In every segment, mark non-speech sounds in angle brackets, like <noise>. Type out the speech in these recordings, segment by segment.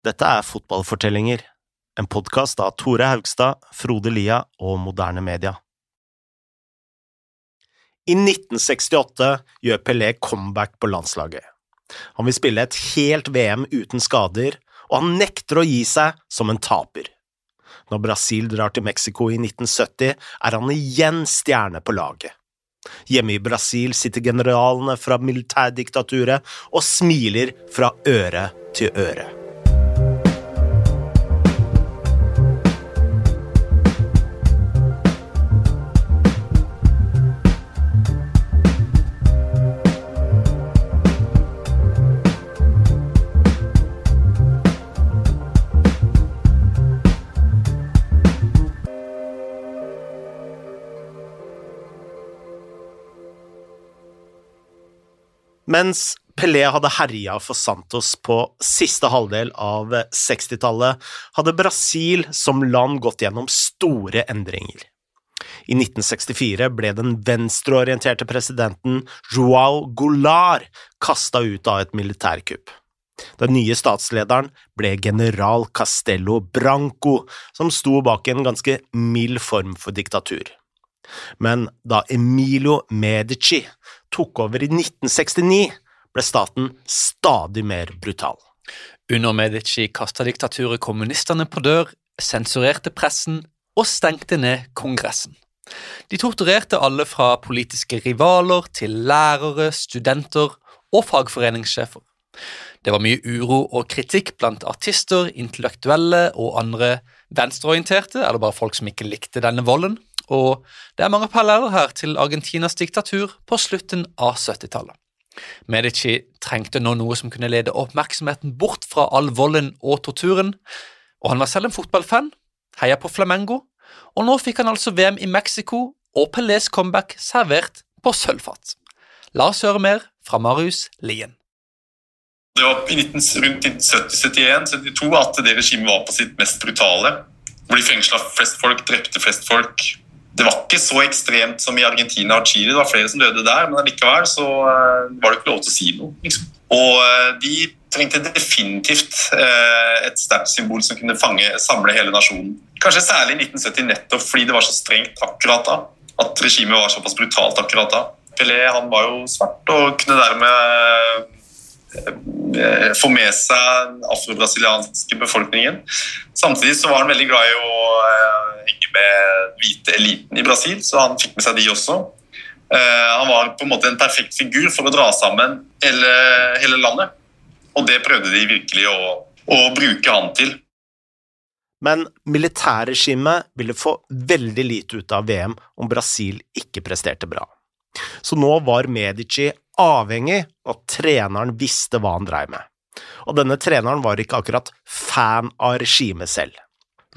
Dette er Fotballfortellinger, en podkast av Tore Haugstad, Frode Lia og Moderne Media. I 1968 gjør Pelé comeback på landslaget. Han vil spille et helt VM uten skader, og han nekter å gi seg som en taper. Når Brasil drar til Mexico i 1970, er han igjen stjerne på laget. Hjemme i Brasil sitter generalene fra militærdiktaturet og smiler fra øre til øre. Mens Pelé hadde herja for Santos på siste halvdel av 60-tallet, hadde Brasil som land gått gjennom store endringer. I 1964 ble den venstreorienterte presidenten Joao Goulart kasta ut av et militærkupp. Den nye statslederen ble general Castello Branco, som sto bak en ganske mild form for diktatur. Men da Emilio Medici tok over i 1969, ble staten stadig mer brutal. Under Medici kasta diktaturet kommunistene på dør, sensurerte pressen og stengte ned Kongressen. De torturerte alle fra politiske rivaler til lærere, studenter og fagforeningssjefer. Det var mye uro og kritikk blant artister, intellektuelle og andre venstreorienterte, eller bare folk som ikke likte denne volden, og det er mange paralleller her til Argentinas diktatur på slutten av 70-tallet. Medici trengte nå noe som kunne lede oppmerksomheten bort fra all volden og torturen, og han var selv en fotballfan, heia på Flamengo, og nå fikk han altså VM i Mexico og Pelés comeback servert på sølvfat. La oss høre mer fra Marius Lien. Det var i 19, rundt 1970-71-72 at det regimet var på sitt mest brutale. Hvor de fengsla flest folk, drepte flest folk. Det var ikke så ekstremt som i Argentina og Chile. Det var flere som døde der, men likevel så uh, var det ikke lov til å si noe. Liksom. Og uh, de trengte definitivt uh, et sterkt symbol som kunne fange, samle hele nasjonen. Kanskje særlig i 1970 nettopp fordi det var så strengt akkurat da. At regimet var såpass brutalt akkurat da. Pelé han var jo svart og kunne dermed få med seg den afrobrasilianske befolkningen. Samtidig så var han veldig glad i å henge med hvite eliten i Brasil, så han fikk med seg de også. Han var på en måte en perfekt figur for å dra sammen hele, hele landet. Og det prøvde de virkelig å, å bruke han til. Men militærregimet ville få veldig lite ut av VM om Brasil ikke presterte bra. Så nå var Medici avhengig av at treneren visste hva han dreiv med. Og denne treneren var ikke akkurat fan av regimet selv.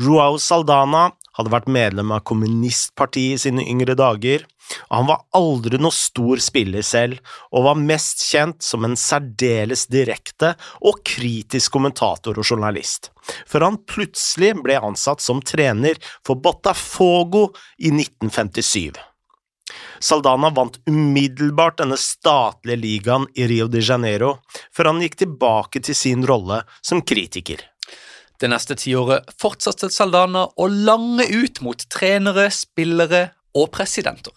Ruau Saldana hadde vært medlem av kommunistpartiet i sine yngre dager, og han var aldri noe stor spiller selv, og var mest kjent som en særdeles direkte og kritisk kommentator og journalist, før han plutselig ble ansatt som trener for Botafogo i 1957. Saldana vant umiddelbart denne statlige ligaen i Rio de Janeiro, før han gikk tilbake til sin rolle som kritiker. Det neste tiåret fortsatte Saldana å lange ut mot trenere, spillere og presidenter.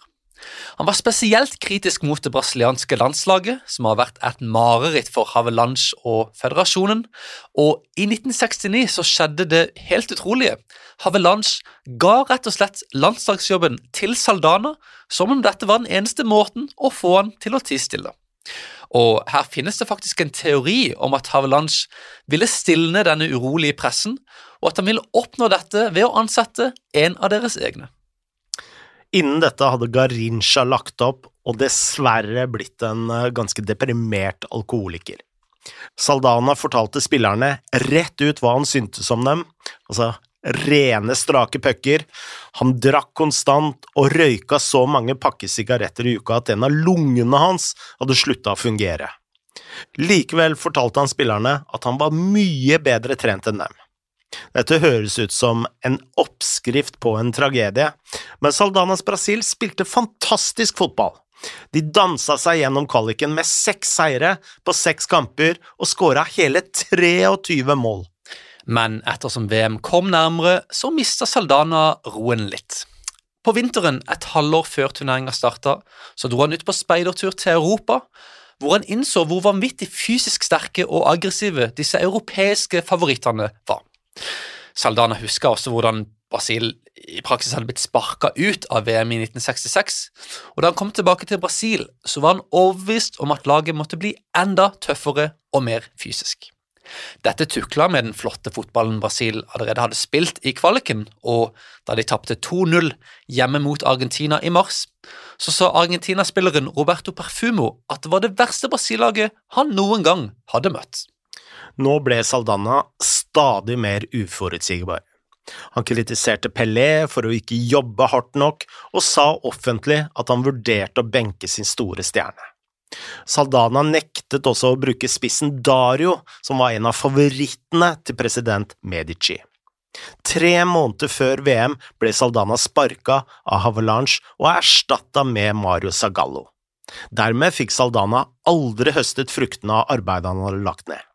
Han var spesielt kritisk mot det brasilianske landslaget, som har vært et mareritt for Havelange og føderasjonen, og i 1969 så skjedde det helt utrolige. Havelange ga rett og slett landslagsjobben til Saldana, som om dette var den eneste måten å få han til å tie stille. Og her finnes det faktisk en teori om at Havelange ville stilne denne urolige pressen, og at han ville oppnå dette ved å ansette en av deres egne. Innen dette hadde Garincha lagt opp og dessverre blitt en ganske deprimert alkoholiker. Saldana fortalte spillerne rett ut hva han syntes om dem, altså rene, strake pucker. Han drakk konstant og røyka så mange pakker sigaretter i uka at en av lungene hans hadde slutta å fungere. Likevel fortalte han spillerne at han var mye bedre trent enn dem. Dette høres ut som en oppskrift på en tragedie, men Saldanas Brasil spilte fantastisk fotball. De dansa seg gjennom kvaliken med seks seire på seks kamper og skåra hele 23 mål. Men ettersom VM kom nærmere, så mista Saldana roen litt. På vinteren, et halvår før turneringa starta, så dro han ut på speidertur til Europa, hvor han innså hvor vanvittig fysisk sterke og aggressive disse europeiske favorittene var. Saldana husker også hvordan Brasil i praksis hadde blitt sparka ut av VM i 1966, og da han kom tilbake til Brasil, så var han overbevist om at laget måtte bli enda tøffere og mer fysisk. Dette tukla med den flotte fotballen Brasil allerede hadde spilt i kvaliken, og da de tapte 2-0 hjemme mot Argentina i mars, så sa Argentina-spilleren Roberto Perfumo at det var det verste Brasil-laget han noen gang hadde møtt. Nå ble Saldana stadig mer uforutsigbar. Han kritiserte Pelé for å ikke jobbe hardt nok, og sa offentlig at han vurderte å benke sin store stjerne. Saldana nektet også å bruke spissen Dario, som var en av favorittene til president Medici. Tre måneder før VM ble Saldana sparka av Havelange og erstatta med Mario Zagallo. Dermed fikk Saldana aldri høstet fruktene av arbeidet han hadde lagt ned.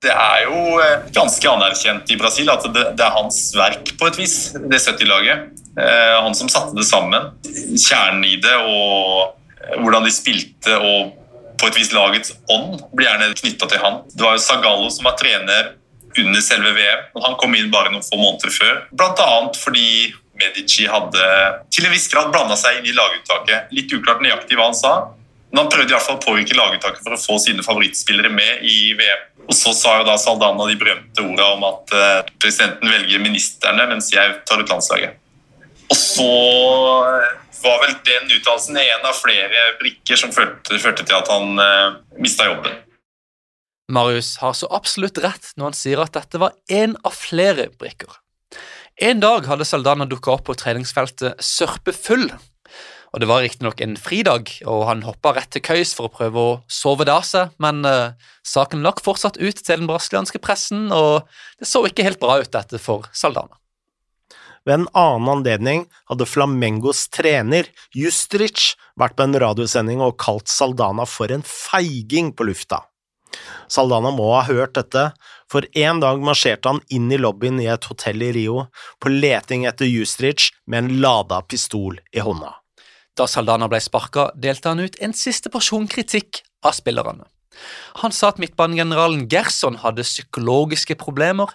Det er jo eh, ganske anerkjent i Brasil at det, det er hans verk på et vis, det 70-laget. Eh, han som satte det sammen. Kjernen i det og hvordan de spilte og på et vis lagets ånd blir gjerne knytta til han. Det var jo Zagallo som var trener under selve VM. og Han kom inn bare noen få måneder før. Bl.a. fordi Medici hadde til en viss grad blanda seg inn i laguttaket. Litt uklart nøyaktig hva han sa, men han prøvde i hvert fall å påvirke laguttaket for å få sine favorittspillere med i VM. Og så sa jo da Saldana de berømte orda om at uh, presidenten velger ministerne, mens jeg tar ut landslaget. Og så eh, var vel den uttalelsen en av flere brikker som førte, førte til at han eh, mista jobben. Marius har så absolutt rett når han sier at dette var én av flere brikker. En dag hadde Saldana dukka opp på treningsfeltet sørpefull og Det var riktignok en fridag, og han hoppa rett til køys for å prøve å sove det av seg, men uh, saken lakk fortsatt ut til den brasilianske pressen, og det så ikke helt bra ut, dette for Saldana. Ved en annen anledning hadde Flamengos trener, Justric, vært på en radiosending og kalt Saldana for en feiging på lufta. Saldana må ha hørt dette, for en dag marsjerte han inn i lobbyen i et hotell i Rio på leting etter Justric med en lada pistol i hånda. Da Saldana ble sparka, delte han ut en siste porsjon kritikk av spillerne. Han sa at midtbanegeneralen Gerson hadde psykologiske problemer,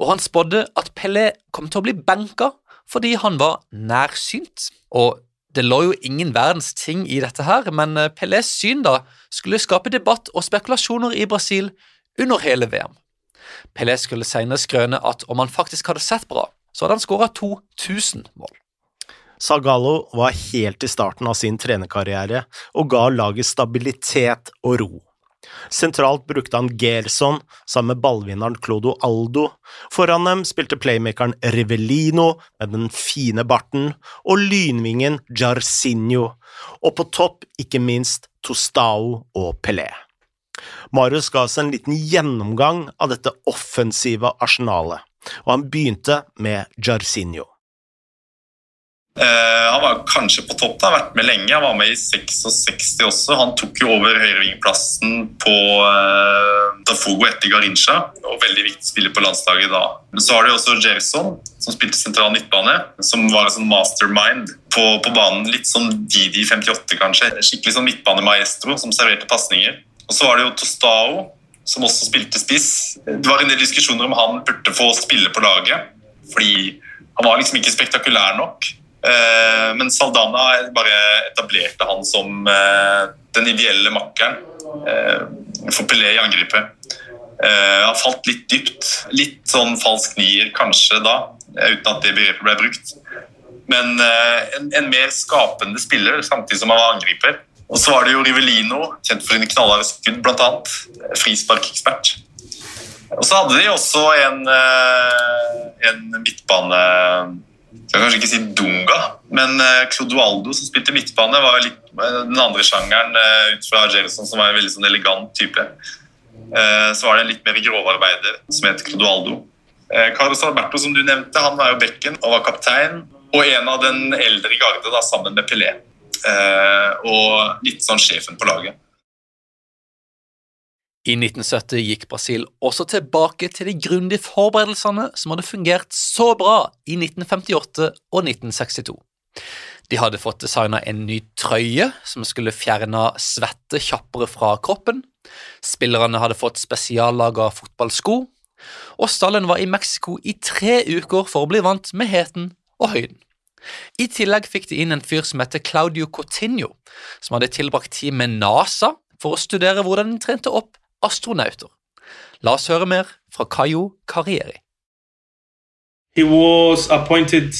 og han spådde at Pelé kom til å bli benka fordi han var nærsynt. Og det lå jo ingen verdens ting i dette her, men Pelés syn da skulle skape debatt og spekulasjoner i Brasil under hele VM. Pelé skulle senere skrøne at om han faktisk hadde sett bra, så hadde han skåra 2000 mål. Zagallo var helt i starten av sin trenerkarriere og ga laget stabilitet og ro. Sentralt brukte han Gerson sammen med ballvinneren Clodo Aldo. Foran dem spilte playmakeren Rivellino med den fine barten, og lynvingen Jarcinho, og på topp ikke minst Tostao og Pelé. Marius ga oss en liten gjennomgang av dette offensive arsenalet, og han begynte med Jarcinho. Uh, han var kanskje på topp, da, vært med lenge. Han var med i 66 også. Han tok jo over høyrevingplassen på uh, Dafogo etter Garincha, og veldig viktig spiller på landslaget da. Men så har du også Gerson, som spilte sentral midtbane, som var en sånn mastermind på, på banen. Litt som Didi 58, kanskje. Skikkelig sånn midtbanemaestro som serverte pasninger. Og så var det jo Tostao, som også spilte spiss. Det var en del diskusjoner om han burde få spille på laget, fordi han var liksom ikke spektakulær nok. Eh, men Saldana bare etablerte han som eh, den ideelle makkeren eh, for Pelé i angrepet. Han falt litt dypt. Litt sånn falsk nier kanskje da, uten at det begrepet ble brukt. Men en, en mer skapende spiller samtidig som han var angriper. Og så var det jo Rivelino, kjent for sine knallharde skudd, bl.a. Frisparkekspert. Og så hadde de også en, en midtbane skal kanskje ikke si Dunga, men uh, Clodoaldo, som spilte midtbane, var litt uh, den andre sjangeren uh, ut fra Jelson, som var en veldig sånn elegant type. Så var det en litt mer grovarbeider som het Clodoaldo. Carlos Alberto, som du nevnte, han var jo bekken og var kaptein. Og en av den eldre garde da, sammen med Pelé. og litt sånn sjefen på laget. I 1970 gikk Brasil også tilbake til de grundige forberedelsene som hadde fungert så bra i 1958 og 1962. De hadde fått designa en ny trøye som skulle fjerne svette kjappere fra kroppen. Spillerne hadde fått spesiallaga fotballsko. Og stallen var i Mexico i tre uker for å bli vant med heten og høyden. I tillegg fikk de inn en fyr som heter Claudio Coutinho, som hadde tilbrakt tid med NASA for å studere hvordan de trente opp astronauter. La oss høre mer fra Caio Carrieri. He was appointed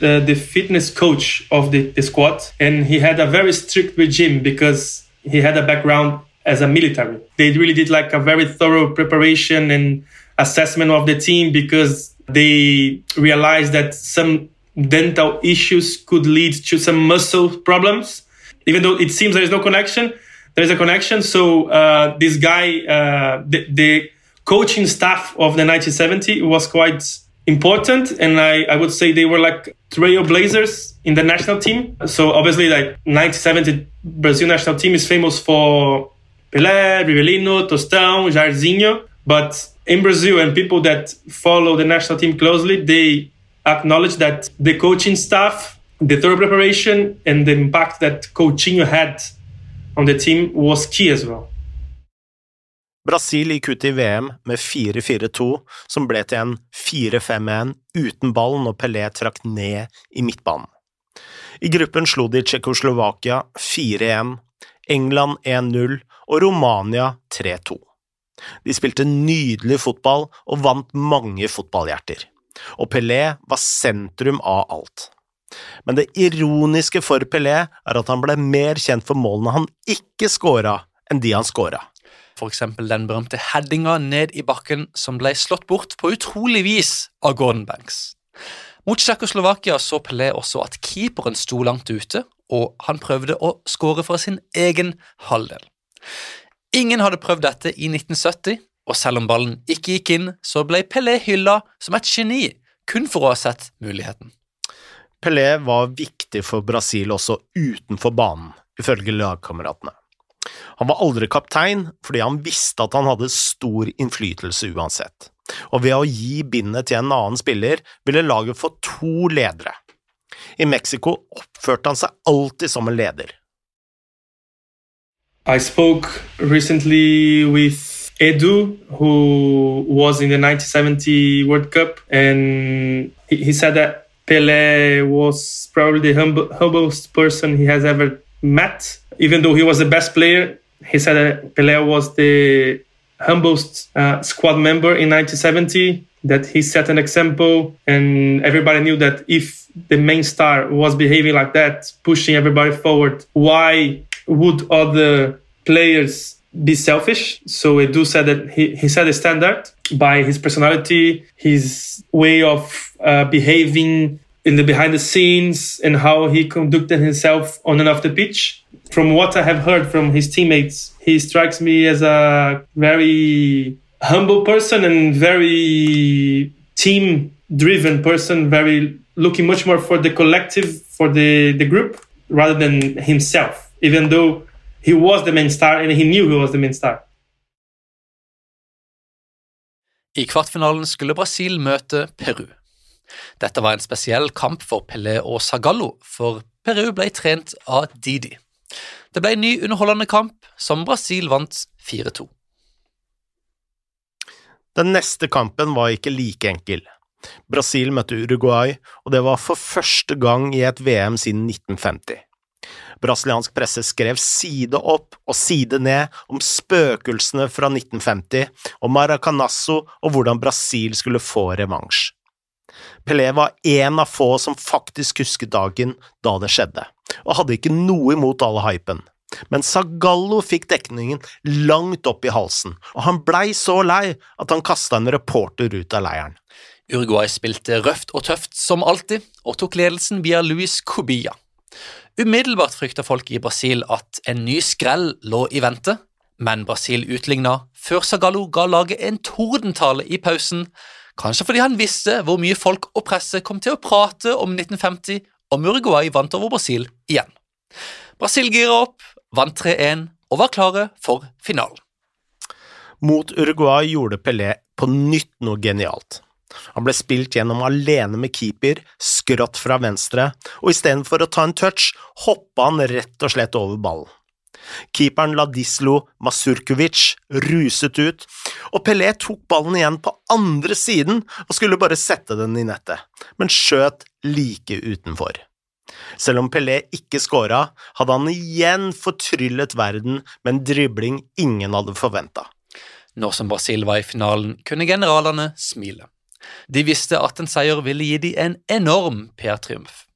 uh, the fitness coach of the, the squad, and he had a very strict regime because he had a background as a military. They really did like a very thorough preparation and assessment of the team because they realized that some dental issues could lead to some muscle problems. Even though it seems there is no connection, there is a connection. So uh, this guy, uh, the, the, coaching staff of the 1970 was quite important, and I, I would say they were like trailblazers in the national team. So obviously, like 1970 Brazil national team is famous for Pelé, Rivelino, Tostão, Jairzinho, but in Brazil and people that follow the national team closely, they acknowledge that the coaching staff, the thorough preparation, and the impact that Coutinho had on the team was key as well. Brasil gikk ut i VM med 4-4-2, som ble til en 4-5-1 uten ball når Pelé trakk ned i midtbanen. I gruppen slo de Tsjekkoslovakia 4-1, England 1-0 og Romania 3-2. De spilte nydelig fotball og vant mange fotballhjerter, og Pelé var sentrum av alt. Men det ironiske for Pelé er at han ble mer kjent for målene han ikke scora, enn de han scora. Eksempel den berømte headinga ned i bakken som ble slått bort på utrolig vis av Gordon Banks. Mot Tsjekkoslovakia så Pelé også at keeperen sto langt ute, og han prøvde å skåre fra sin egen halvdel. Ingen hadde prøvd dette i 1970, og selv om ballen ikke gikk inn, så ble Pelé hylla som et geni, kun for å ha sett muligheten. Pelé var viktig for Brasil også utenfor banen, ifølge lagkameratene. Han var aldri kaptein fordi han visste at han hadde stor innflytelse uansett, og ved å gi bindet til en annen spiller ville laget få to ledere. I Mexico oppførte han seg alltid som en leder. I spoke recently with Edu, who was in the 1970 World Cup, and he said that Pele was probably the humble, humblest person he has ever met. Even though he was the best player, he said that Pele was the humblest uh, squad member in 1970, that he set an example, and everybody knew that if the main star was behaving like that, pushing everybody forward, why would other players be selfish? So Edu said that he, he set a standard by his personality, his way of uh, behaving in the behind the scenes, and how he conducted himself on and off the pitch from what I have heard from his teammates, he strikes me as a very humble person and very team driven person, very looking much more for the collective, for the, the group, rather than himself, even though he was the main star and he knew he was the main star. I kvartfinalen skulle Brasil møte Peru. Dette var en spesiell kamp for Pelé og Zagallo, for Peru ble trent av Didi. Det ble en ny underholdende kamp, som Brasil vant 4-2. Den neste kampen var ikke like enkel. Brasil møtte Uruguay, og det var for første gang i et VM siden 1950. Brasiliansk presse skrev side opp og side ned om spøkelsene fra 1950, om Maracanazo og hvordan Brasil skulle få revansj. Pelé var en av få som faktisk husket dagen da det skjedde, og hadde ikke noe imot all hypen. Men Zagallo fikk dekningen langt opp i halsen, og han blei så lei at han kasta en reporter ut av leiren. Uruguay spilte røft og tøft som alltid, og tok ledelsen via Luis Cubilla. Umiddelbart frykta folk i Brasil at en ny skrell lå i vente, men Brasil utligna før Sagallo ga laget en tordentale i pausen, kanskje fordi han visste hvor mye folk og presse kom til å prate om 1950 og Uruguay vant over Brasil igjen. Brasil gira opp, vant 3-1 og var klare for finalen. Mot Uruguay gjorde Pelé på nytt noe genialt. Han ble spilt gjennom alene med keeper, skrått fra venstre, og istedenfor å ta en touch, hoppa han rett og slett over ballen. Keeperen Ladislo Masurkovic ruset ut, og Pelé tok ballen igjen på andre siden og skulle bare sette den i nettet, men skjøt like utenfor. Selv om Pelé ikke skåra, hadde han igjen fortryllet verden med en dribling ingen hadde forventa. Når som Brasil var i finalen, kunne generalene smile. De visste at en seier ville gi dem en enorm PR-triumf.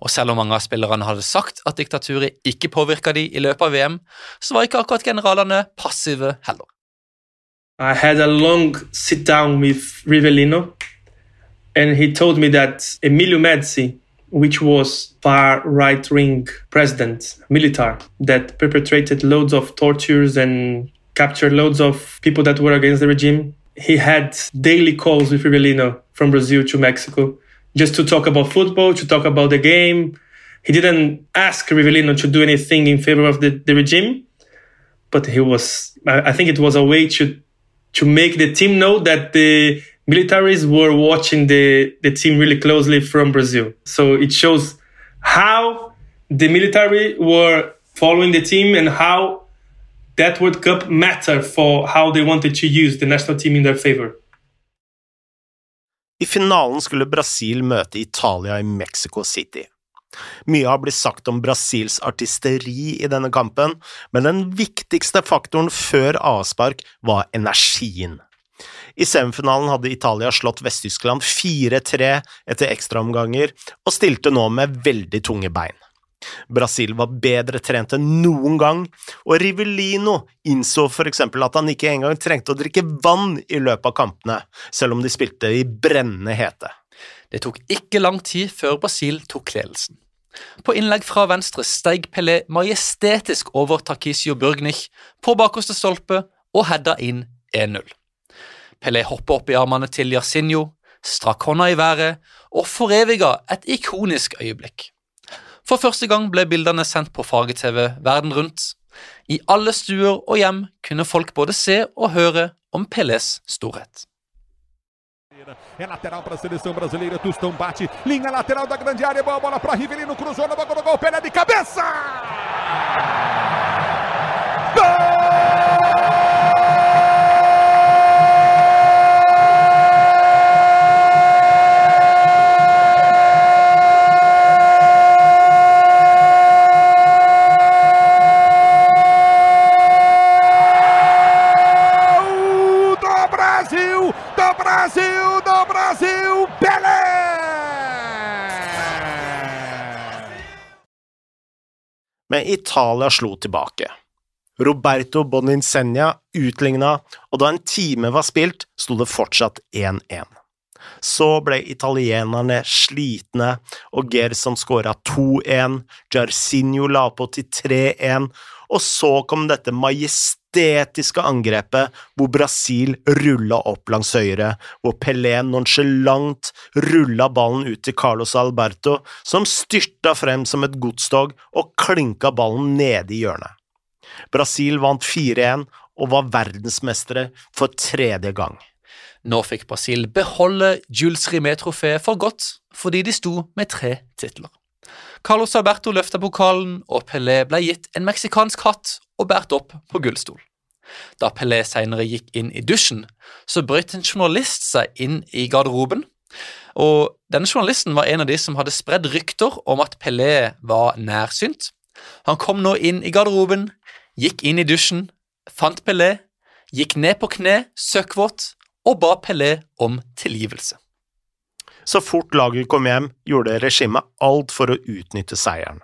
Og selv om mange av spillerne hadde sagt at diktaturet ikke påvirka de i løpet av VM, så var ikke akkurat generalene passive heller. I had a long sit down with Rivellino, and he told me that Emilio Medici, which was far right wing president, military, that perpetrated loads of tortures and captured loads of people that were against the regime, he had daily calls with Rivellino from Brazil to Mexico just to talk about football, to talk about the game. He didn't ask Rivellino to do anything in favor of the, the regime, but he was, I think it was a way to, to make the team know that the militaries were watching the, the team really closely from Brazil. So it shows how the military were following the team and how that World Cup matter for how they wanted to use the national team in their favor. I finalen skulle Brasil møte Italia i Mexico City. Mye har blitt sagt om Brasils artisteri i denne kampen, men den viktigste faktoren før avspark var energien. I semifinalen hadde Italia slått Vest-Tyskland 4-3 etter ekstraomganger, og stilte nå med veldig tunge bein. Brasil var bedre trent enn noen gang, og Rivelino innså for eksempel at han ikke engang trengte å drikke vann i løpet av kampene, selv om de spilte i brennende hete. Det tok ikke lang tid før Brasil tok ledelsen. På innlegg fra venstre steig Pelé majestetisk over Takisio Burgnich på bakerste stolpe og heada inn 1-0. Pelé hoppa opp i armene til Yasinho, strakk hånda i været og foreviga et ikonisk øyeblikk. For første gang ble bildene sendt på farge-TV verden rundt. I alle stuer og hjem kunne folk både se og høre om Pelés storhet. É lateral para a seleção brasileira. Tustão bate. Linha lateral da grande área. Boa bola para Rivelino. Cruzou na boca do gol. Pelé de cabeça! Gol Men Italia slo tilbake. Roberto Boninsegna utligna, og da en time var spilt, sto det fortsatt 1-1. Så ble italienerne slitne, og Gerson skåra 2-1, Jarsinho la på til 3-1, og så kom dette majestetiske angrepet hvor Brasil rulla opp langs høyre, hvor Pelé nonchalant rulla ballen ut til Carlos Alberto, som styrta frem som et godstog og klinka ballen nede i hjørnet. Brasil vant 4-1 og var verdensmestere for tredje gang. Nå fikk Brasil beholde Jules Rimet-trofeet for godt, fordi de sto med tre titler. Carlos Alberto løfta pokalen, og Pelé ble gitt en meksikansk hatt og båret opp på gullstol. Da Pelé senere gikk inn i dusjen, så brøt en journalist seg inn i garderoben. Og denne journalisten var en av de som hadde spredd rykter om at Pelé var nærsynt. Han kom nå inn i garderoben, gikk inn i dusjen, fant Pelé, gikk ned på kne, søkkvåt, og ba Pelé om tilgivelse. Så fort laget kom hjem, gjorde regimet alt for å utnytte seieren.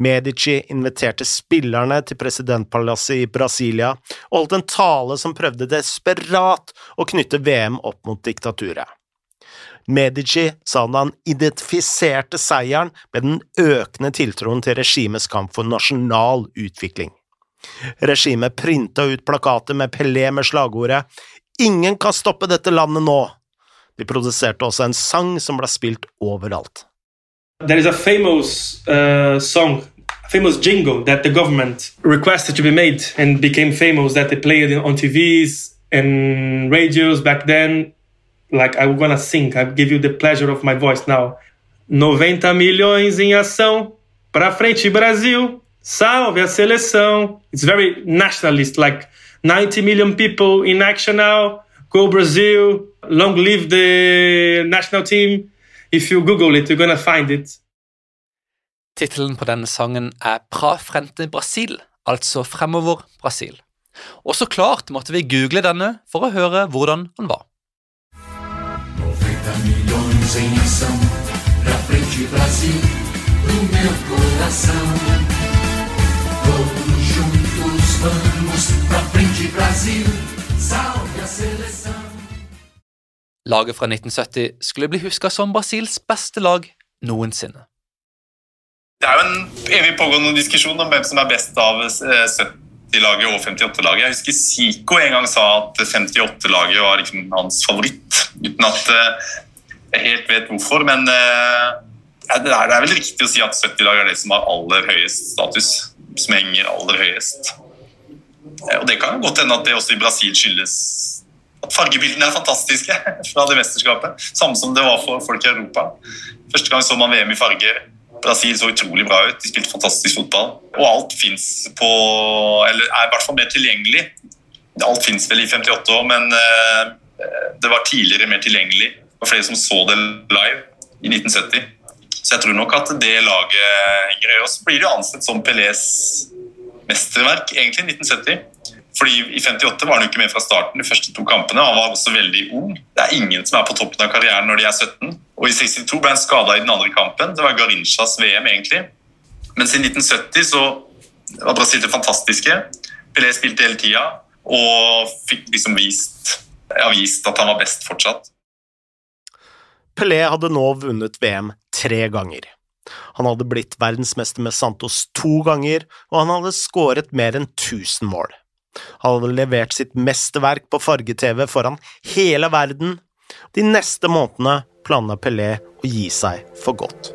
Medici inviterte spillerne til presidentpalasset i Brasilia og holdt en tale som prøvde desperat å knytte VM opp mot diktaturet. Medici sa at han identifiserte seieren med den økende tiltroen til regimets kamp for nasjonal utvikling. Regimet printa ut plakater med Pelé med slagordet Ingen kan stoppe dette landet nå! De produserte også en sang som ble spilt overalt. There is a famous uh, song famous jingle that the government requested to be made and became famous that they played on TVs and radios back then. Like I'm gonna sing, I give you the pleasure of my voice now. 90 milhões em ação, pra frente Brasil, salve a seleção. It's very nationalist, like 90 million people in action now, go Brazil, long live the national team. If you Google it, you're gonna find it. Tittelen på denne sangen er Pra frente Brasil, altså Fremover Brasil. Og så klart måtte vi google denne for å høre hvordan han var. 90 milhões em pra frente Brasil, do meu coração. Todos juntos vamos, pra frente Brasil, salve a seleção. Laget fra 1970 skulle bli huska som Brasils beste lag noensinne. Det er jo en evig pågående diskusjon om hvem som er best av eh, 70-laget og 58-laget. Jeg husker Zico en gang sa at 58-laget var liksom hans favoritt, uten at eh, jeg helt vet hvorfor. Men eh, det er, vel riktig å si at 70-laget er det som har aller høyest status, som henger aller høyest. Eh, Og det kan godt hende at det også i Brasil skyldes fargebildene er fantastiske <laughs> fra det mesterskapet. Samme som det var for folk i Europa. Første gang så man VM i farger. Brasil så utrolig bra ut. De spilte fantastisk fotball. Og alt fins på Eller er i hvert fall mer tilgjengelig. Alt fins vel i 58 år, men eh, det var tidligere mer tilgjengelig. Det var flere som så det live i 1970. Så jeg tror nok at det laget henger i oss. så blir jo ansett som Pelés mesterverk, egentlig, i 1970. Fordi I 58 var han jo ikke med fra starten, de første to kampene. Han var også veldig ung. Det er ingen som er på toppen av karrieren når de er 17. Og I 62 ble han skada i den andre kampen. Det var Garinchas VM, egentlig. Men siden 1970 så var Brasil det fantastiske. Pelé spilte hele tida og fikk liksom vist, ja, vist at han var best fortsatt. Pelé hadde nå vunnet VM tre ganger. Han hadde blitt verdensmester med Santos to ganger, og han hadde skåret mer enn 1000 mål. Han hadde levert sitt mesterverk på farge-TV foran hele verden. De neste månedene planla Pelé å gi seg for godt.